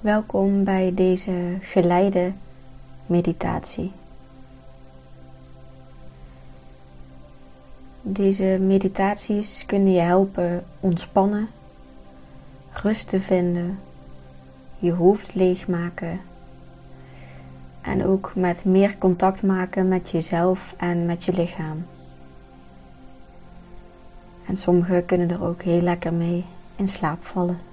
Welkom bij deze geleide meditatie. Deze meditaties kunnen je helpen ontspannen, rust te vinden, je hoofd leegmaken en ook met meer contact maken met jezelf en met je lichaam. En sommigen kunnen er ook heel lekker mee in slaap vallen.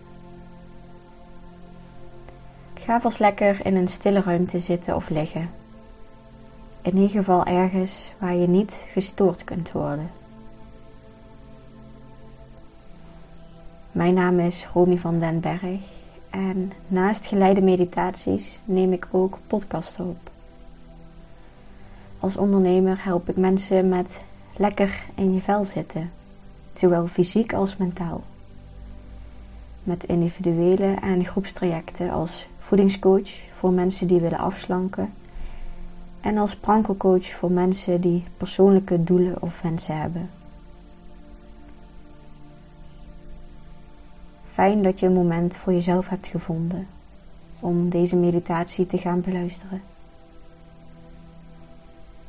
Ga vast lekker in een stille ruimte zitten of liggen. In ieder geval ergens waar je niet gestoord kunt worden. Mijn naam is Romy van den Berg en naast geleide meditaties neem ik ook podcasts op. Als ondernemer help ik mensen met lekker in je vel zitten, zowel fysiek als mentaal. Met individuele en groepstrajecten als voedingscoach voor mensen die willen afslanken en als prankelcoach voor mensen die persoonlijke doelen of wensen hebben. Fijn dat je een moment voor jezelf hebt gevonden om deze meditatie te gaan beluisteren.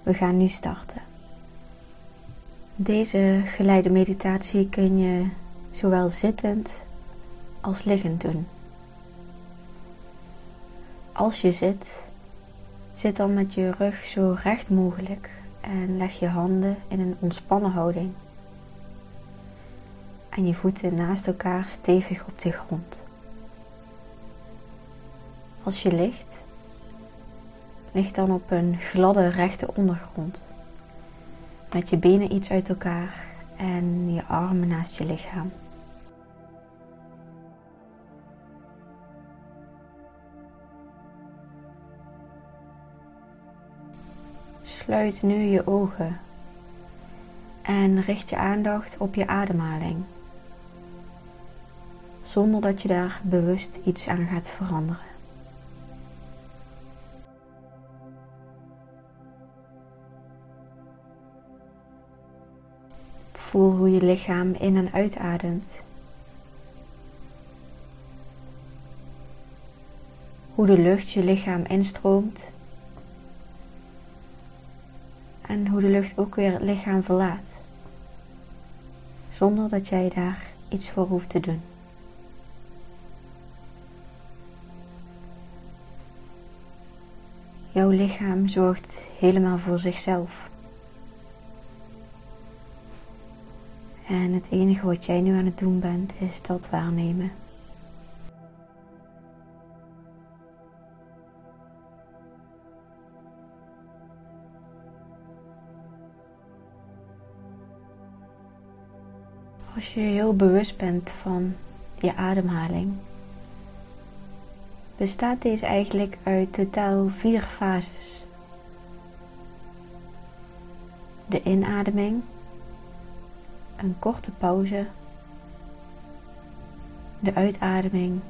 We gaan nu starten. Deze geleide meditatie kun je zowel zittend als liggend doen. Als je zit, zit dan met je rug zo recht mogelijk en leg je handen in een ontspannen houding. En je voeten naast elkaar stevig op de grond. Als je ligt, ligt dan op een gladde rechte ondergrond. Met je benen iets uit elkaar en je armen naast je lichaam. Sluit nu je ogen en richt je aandacht op je ademhaling, zonder dat je daar bewust iets aan gaat veranderen. Voel hoe je lichaam in en uitademt. Hoe de lucht je lichaam instroomt en hoe de lucht ook weer het lichaam verlaat, zonder dat jij daar iets voor hoeft te doen. Jouw lichaam zorgt helemaal voor zichzelf. En het enige wat jij nu aan het doen bent, is dat waarnemen. Als je heel bewust bent van je ademhaling, bestaat deze eigenlijk uit totaal vier fases. De inademing, een korte pauze, de uitademing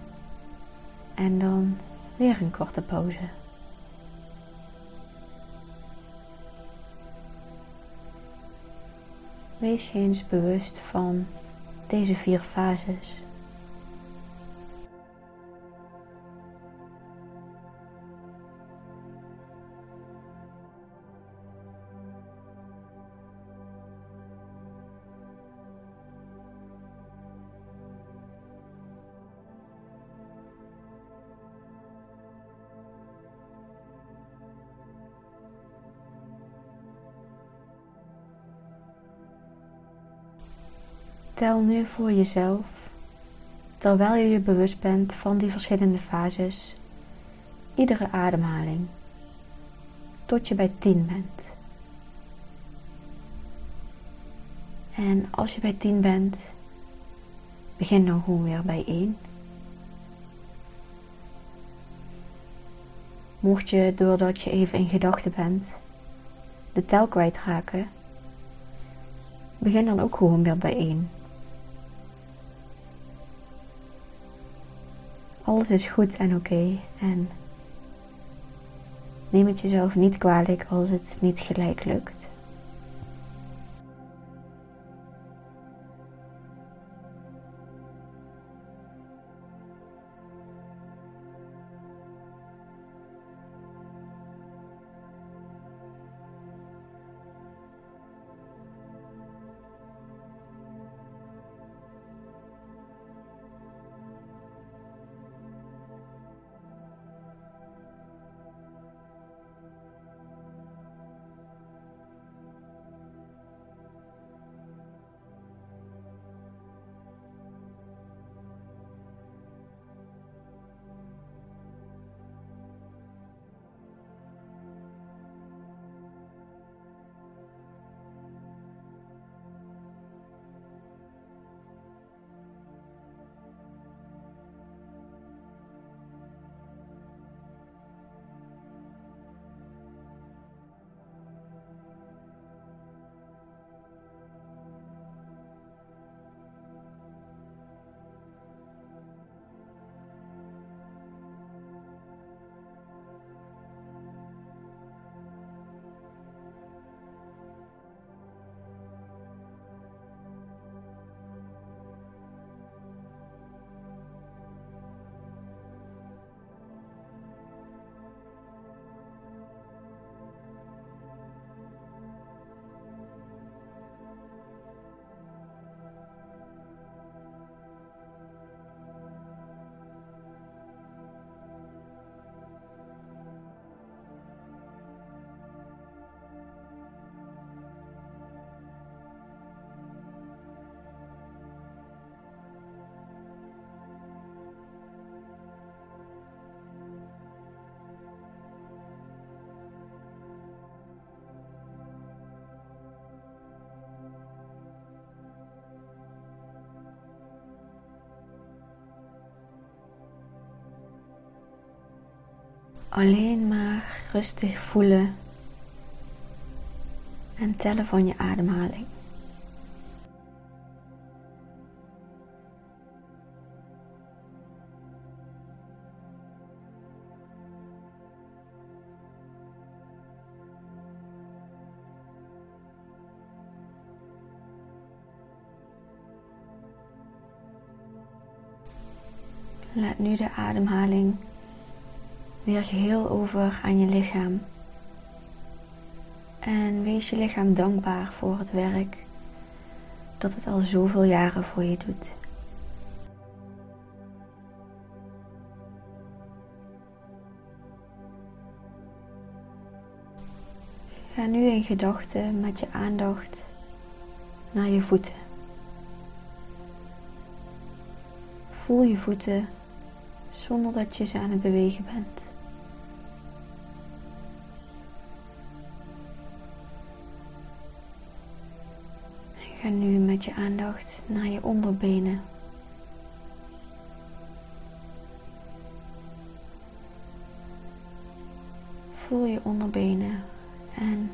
en dan weer een korte pauze. Wees je eens bewust van deze vier fases. Tel nu voor jezelf, terwijl je je bewust bent van die verschillende fases, iedere ademhaling, tot je bij 10 bent. En als je bij 10 bent, begin dan gewoon weer bij 1. Mocht je doordat je even in gedachten bent, de tel kwijtraken, begin dan ook gewoon weer bij 1. Alles is goed en oké. en neem het jezelf niet kwalijk als het niet gelijk lukt. Alleen maar rustig voelen en tellen van je ademhaling. Laat nu de ademhaling weer geheel over aan je lichaam. En wees je lichaam dankbaar voor het werk dat het al zoveel jaren voor je doet. Ga nu in gedachten met je aandacht naar je voeten. Voel je voeten zonder dat je ze aan het bewegen bent. Ga nu met je aandacht naar je onderbenen. Voel je onderbenen en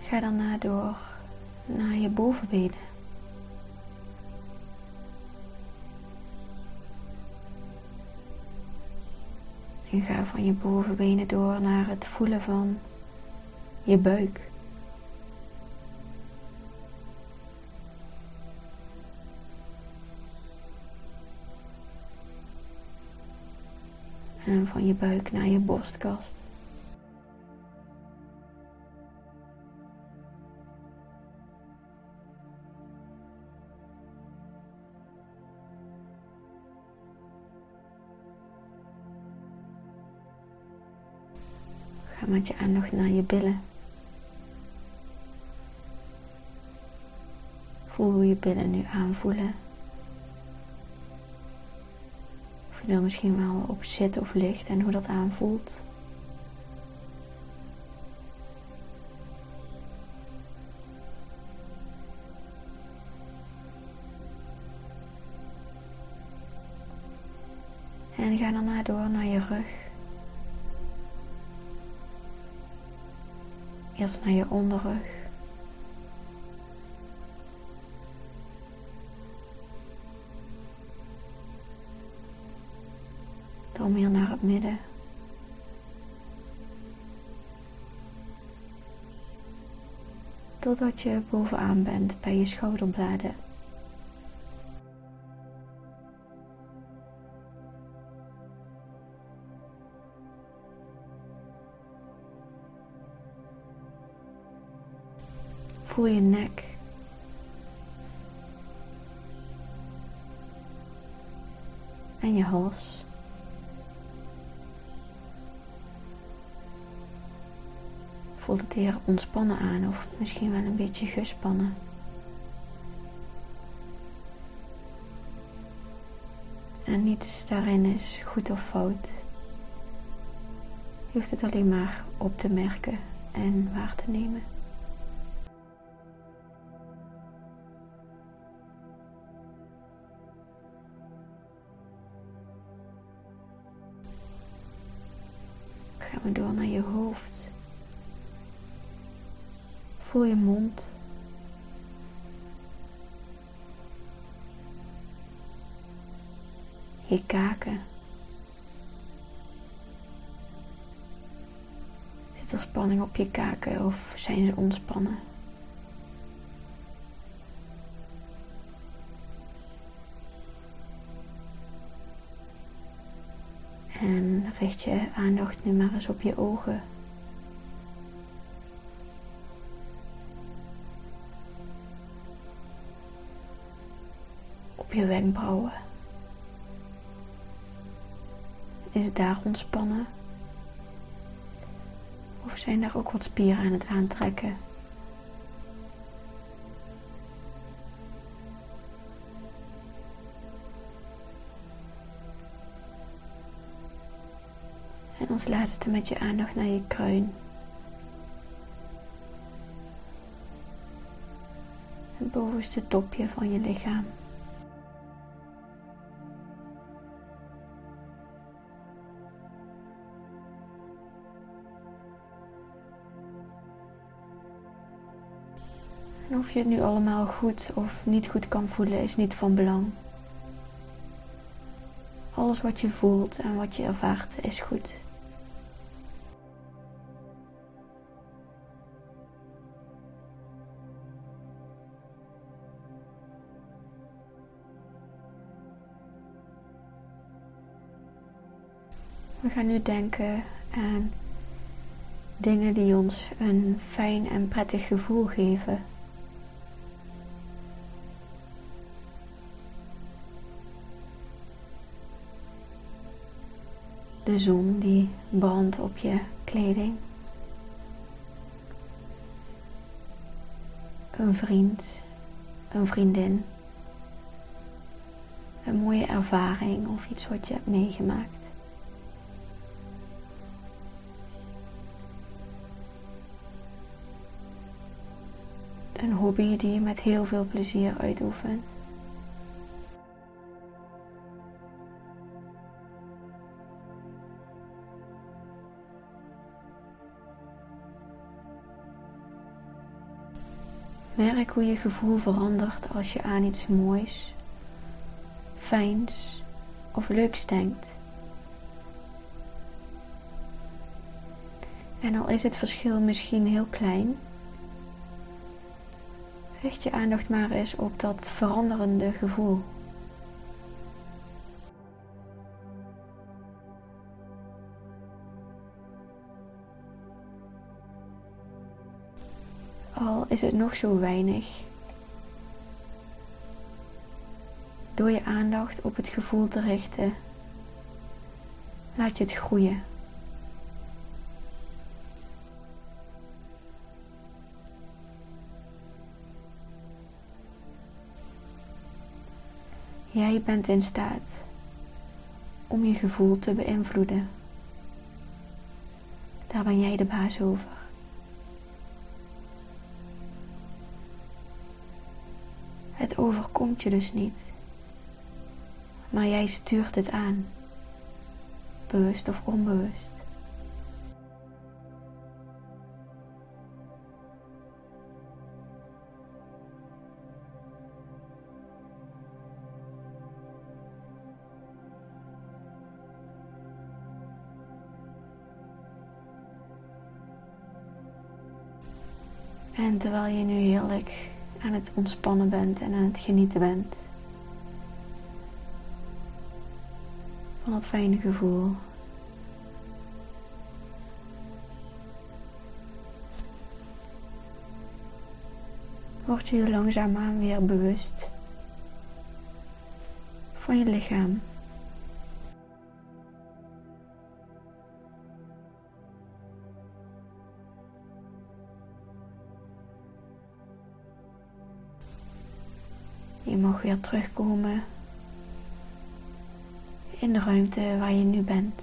ga daarna door naar je bovenbenen. En ga van je bovenbenen door naar het voelen van je buik. En van je buik naar je borstkast. Ga met je aandacht naar je billen. Voel hoe je billen nu aanvoelen. Of je er misschien wel op zit of ligt en hoe dat aanvoelt. En ga daarna door naar je rug. Eerst naar je onderrug. Dan weer naar het midden. Totdat je bovenaan bent bij je schouderbladen. Voel je nek. En je hals. Voelt het hier ontspannen aan of misschien wel een beetje gespannen. En niets daarin is goed of fout. Je hoeft het alleen maar op te merken en waar te nemen. gaan we door naar je hoofd. Voel je mond. Je kaken. Zit er spanning op je kaken of zijn ze ontspannen? En richt je aandacht nu maar eens op je ogen. Je wenkbrauwen. Is het daar ontspannen? Of zijn daar ook wat spieren aan het aantrekken? En als laatste met je aandacht naar je kruin. Het bovenste topje van je lichaam. Of je het nu allemaal goed of niet goed kan voelen, is niet van belang. Alles wat je voelt en wat je ervaart is goed. We gaan nu denken aan dingen die ons een fijn en prettig gevoel geven. Zon die brandt op je kleding. Een vriend, een vriendin. Een mooie ervaring of iets wat je hebt meegemaakt. Een hobby die je met heel veel plezier uitoefent. Merk hoe je gevoel verandert als je aan iets moois, fijns of leuks denkt. En al is het verschil misschien heel klein, richt je aandacht maar eens op dat veranderende gevoel. Is het nog zo weinig, door je aandacht op het gevoel te richten, laat je het groeien. Jij bent in staat om je gevoel te beïnvloeden. Daar ben jij de baas over. Het overkomt je dus niet, maar jij stuurt het aan, bewust of onbewust. En terwijl je nu heerlijk aan het ontspannen bent en aan het genieten bent van dat fijne gevoel. Word je langzaamaan weer bewust van je lichaam. Je mag weer terugkomen in de ruimte waar je nu bent.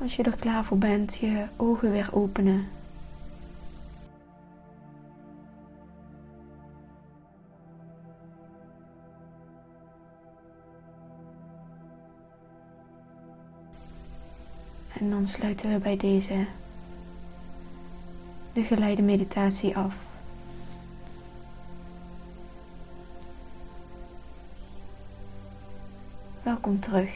Als je er klaar voor bent, je ogen weer openen. En dan sluiten we bij deze de geleide meditatie af. Welkom terug.